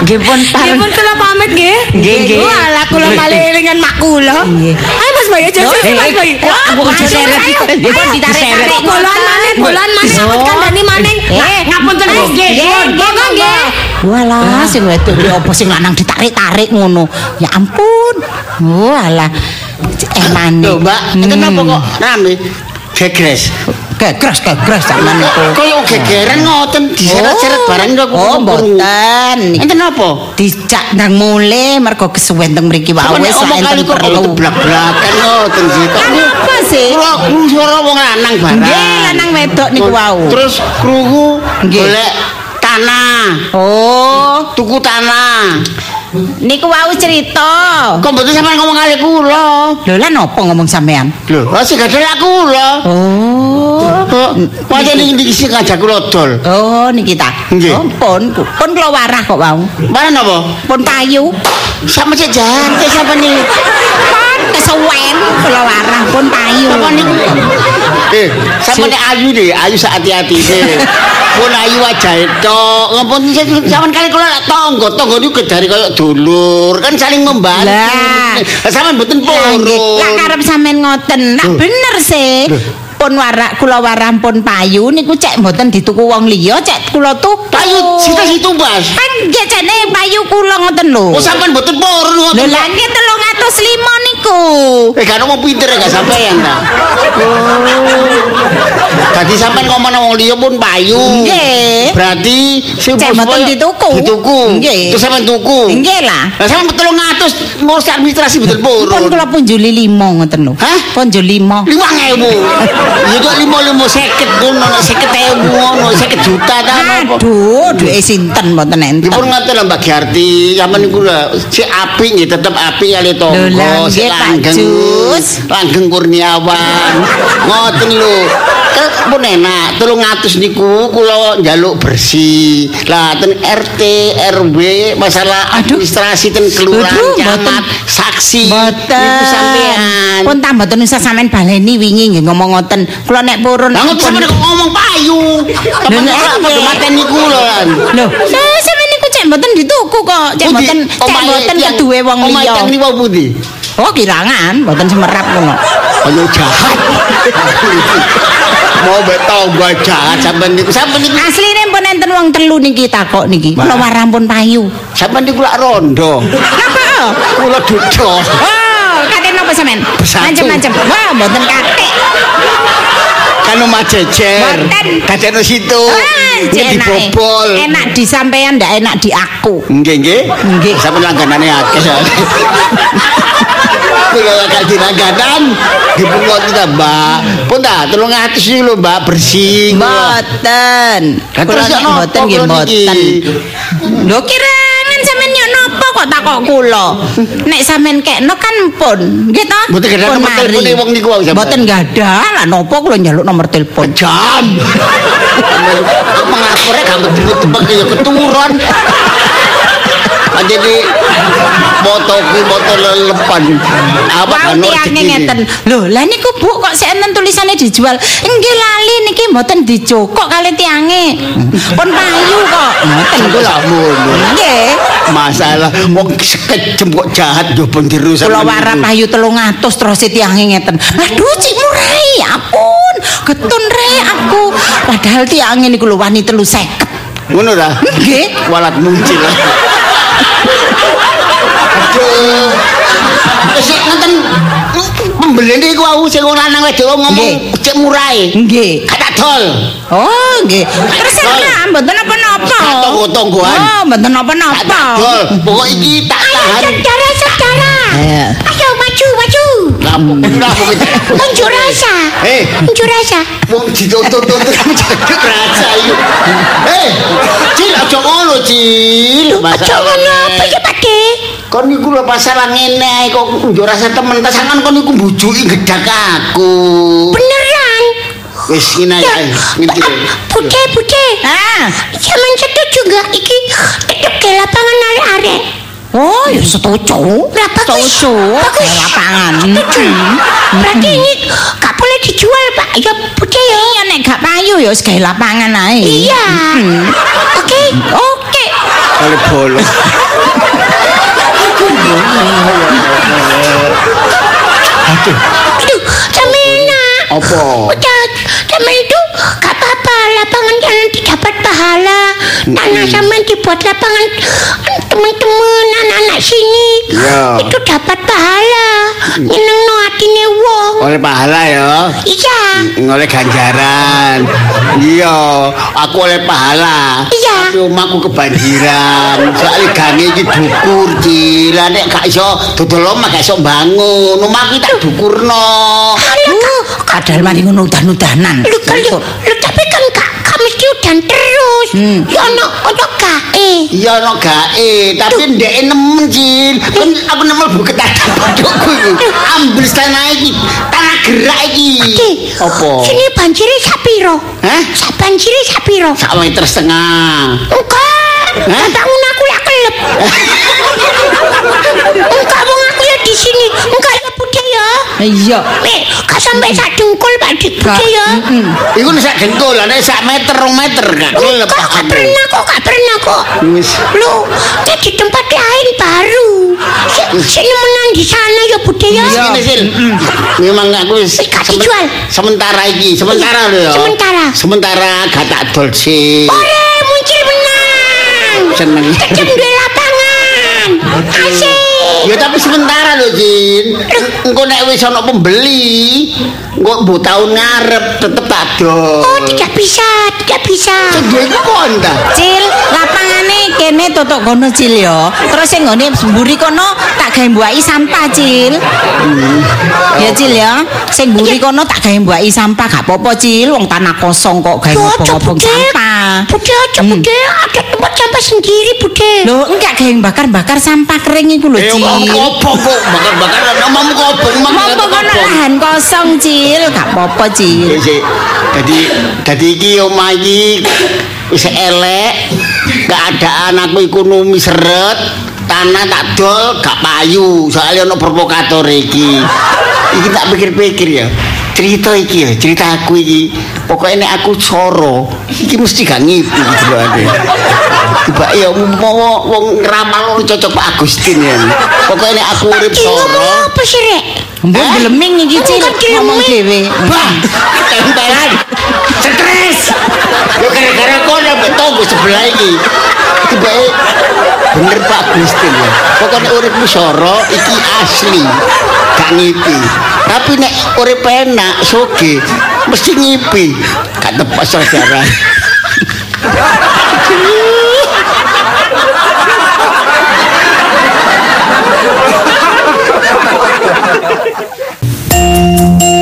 Nggih pun Nggih pareng. pun kula pamit nggih. Nggih, nggih. Walah kula malih elingan mak kula. Ayo Mas Bayu aja Eh, Mas Bayu. eh, aku Wah, aja ayo, seret. ayo. Eh, Ayo, ditarik-tarik. Maneh, bolohan maneh Oh. sampeyan kandhani maneh. Eh, ngapunten, Bu. Nggih, Nggih, pun. monggo nggih. Walah, sing wedok iki apa sing lanang ditarik-tarik ngono. Ya ampun. Walah. Emane. Lho, Mbak, itu Hmm. napa kok rame? Gegres. Gegres gegres sampean niku. Kaya gegeran ngoten diseret-seret barang kok. Oh, mboten. Enten napa? Dijak ndang mule mergo kesuwen teng mriki wae wis enten kok perlu. blak-blakan ngoten sih. Kok Apa sih? Kula krungu swara wong lanang barang. Nggih, lanang wedok niku wau. Terus krungu Nggih. golek tanah, Oh, tuku tanah. Niku wau cerita. Kok mboten sampean ngomong kali kula? Lho lah napa ngomong sampean? Lho, oh sing gadel aku kula. Oh. Kok pancen iki sing ngajak kula dol. Oh, niki ta. Nggih. Oh, pun kula warah kok wau. Mana napa? Pun payu. Sama cek jante sapa nih? Pun kesuwen kula warah pun payu. Sapa niku? Eh, sapa nek ayu deh, ayu sak hati-hati deh. Pun ayu aja itu. Ngapun zaman kali kula lak tonggo, tonggo niku gedari kaya dulur, kan saling membantu. Lah. Sama mboten Lah purun. Lah karep sampean ngoten. Lah bener sih. pun warak kula waram pun payu niku cek mboten dituku wong liya cek kula tuh payu sita situ mas anggih jane payu kula ngoten lho oh sampean mboten poro lho lha nggih 305 niku eh kan mau pinter gak sampean ta oh. Tadi sampean kok menawa wong liya pun payu. Nggih. Berarti sing mboten dituku. Dituku. Nggih. Terus sampean tuku. Nggih lah. Lah sampean 300 ngurus administrasi betul purun. Pun kula pun 5 ngoten lho. Hah? Pun 5. 5000. Ya kok lima lima seket kono, seket ewe kono, seket juta kan. Aduh, duwe sinten mboten tenen. Ya pun ngerti lah Mbak Gyarti, zaman itu lah, si api nih, tetap api ya li si langgeng, langgeng kurniawan. Ngoten lho. Pun enak, 300 niku kula njaluk bersih. Lah ten RT, RW masalah Aduh. administrasi ten kelurahan, camat, saksi. Niku sampean. Pun tak mboten usah sampean baleni wingi nggih ngomong ngoten. Kula nek purun. Lah ngoten sampean kok ngomong payu. Lho, apa nggih. mateni kula lan. Lho, saya sampean niku cek mboten dituku kok. Cek mboten cek Omahe mboten keduwe wong omahe liya. liwa pundi? Oh, kirangan, mboten semerap ngono. Ayo jahat. Mau betong gua jahat sampean niku. Sampean niku Asline pun enten wong telu niki takok niki. Kula warah pun payu. sampean niku lak rondo. Napa? Kula dudo. Oh, kate napa sampean? Macem-macem. Wah, mboten kate. Kan omah jejer. Mboten. Kadene situ. Ah, dibobol. Enak di sampean ndak enak di aku. Nggih nggih. Nggih. Sampeyan langganane akeh. Kula gak dilangganan. Dipungot kita, Mbak. Pun ta 300 iki lho, Mbak, bersih. Mboten. Terus kok nopo mboten nggih mboten. Lho kirangan sampean yo napa kok takok kula? Nek sampean kekno kan pun, nggih to? Mboten gadah nomor mari. telepone wong niku. Mboten gadah lah napa kula njaluk nomor telepon. jam. Mengaturnya gak betul tebak ya keturun. Jadi foto ki foto lelepan. Apa kan tiange ngeten. Lho, lah niku Bu kok sik enten tulisane dijual. Nggih lali niki mboten dicokok kali tiange. Pun payu kok. Ngoten kula. Sakmono. Nggih. Masalah wong sekejem kok jahat yo pun dirusak. Kula warap payu 300 terus tiange ngeten. Aduh cik murai, ampun. Getun re aku. Padahal tiange niku lho wani 350. Ngono ta? Nggih. Walat muncul. Aduh. Wis ngoten pembeli niku aku sing lanang wedok ngomong cek murahe. Nggih. Kata dol. Oh, nggih. Terus ora mboten apa-apa. Tonggo-tonggoan. Oh, mboten apa-apa. Kata dol. Pokok iki tak tahan. Saudara-saudara. Eh. Ayo maju, maju. Lapo iki. Unjuk rasa. Eh. Unjuk rasa. Wong dituntut-tuntut kamu rasa itu. Eh, Cil aja ngono, Cil. Aja ngono apa ya, Pakde? Kon niku lho masalah ngene ae kok unjuk rasa temen tasangan kon niku mbujuki gedak aku. Beneran. Wis ngene Ya, ae, ngerti lho. Bude, bude. Ah. Zaman setuju gak iki tetep ke lapangan arek-arek. Oh, ya setuju. Bagus. Setuju. Bagus. Lapangan. Setuju. Berarti ini gak boleh dijual, Pak. Ya bude ya. Iya nek gak payu ya wis gawe lapangan ae. Iya. Oke. Oke. Kali bolong. Aduh, Aduh, sama enak. apa? Udah, sama itu gak apa-apa. Lapangan jangan didapat pahala. Tanah sama dibuat lapangan teman-teman anak-anak sini. Iya. Itu dapat pahala. Nyeneng no hatine wong. Oleh pahala ya. Iya. Oleh ganjaran. Iya, aku oleh pahala. Iya. Tapi omahku kebanjiran. Soalnya gange iki dukur, Cil. Lah nek gak iso dodol omah gak iso bangun. Omahku tak dukurno. Uh, kadal mari ngono udan-udanan. Lu kan lu, tapi kan gak, gak mesti udan terus. Hmm. Ya ono ono gae. Iya ono gae, tapi ndek nemen, Cil. Kan aku nemen buket ada bodokku iki. Ambil tanah iki, tanah gerak iki. Apa? Sini banjire sapiro? Hah? Sak banjire sapiro? Sak meter setengah. Enggak. Hah? Bangun aku ya kelep. Enggak wong aku ya di sini. Enggak ya ya. Iya. Nek gak sampai sak dengkul Pak Dik ya. Iku nek sak dengkul, nek sak meter, rong meter gak kelep. Enggak gak pernah kok, gak pernah kok. Wis. Lu, ya di tempat lain baru. Si- Sini menang di sana ya bude ya. Sil. Memang aku wis Wis gak dijual. sementara iki, sementara lho ya. Sementara. Sementara gak tak dol sih. Ore muncul menang. Seneng. Tetep duwe lapangan. Asik. Ya tapi sementara lho, Jin. Engko nek wis ana pembeli, engko mbok taun ngarep tetep tak dol. Oh, tidak bisa, tidak bisa. Duwe iku kon ta? Cil, lapangane kene totok kono Cil ya. Terus sing nggone mburi kono tak gawe mbuaki sampah Cil. Ya Cil ya. Sing mburi kono tak gawe mbuaki sampah gak apa-apa Cil. Wong tanah kosong kok gawe bude. sampah. Bude aja bude, ada tempat sampah sendiri bude. Lho, enggak gawe bakar-bakar sampah kering iku lho Eh, Opo kok bakar-bakar omamu kok kono lahan kosong Cil, gak apa-apa Cil. Sik. Dadi dadi iki omah iki wis elek. Keadaan aku ekonomi seret. Tanah tak dol gak payu. Soalnya ono provokator iki. Iki tak pikir-pikir ya. Cerita iki ya, cerita aku iki. Pokoknya nek aku soro, iki mesti gak ngipi gitu loh ade. Tiba ya mau wong ngeramal cocok Pak Agustin ya. Pokoknya nek aku urip soro, apa sih, Rek? Mbok geleming iki Cil, Bukan geleming. ngomong dhewe. Bah, tempelan. Stres. Yo gara-gara kono tonggo sebelah iki. Tiba bener Pak Agustin ya. Pokoknya uripmu soro iki asli. Gak ngipi. Tapi nek urip enak soge mesti ngipi. Gak tepat saudara. Música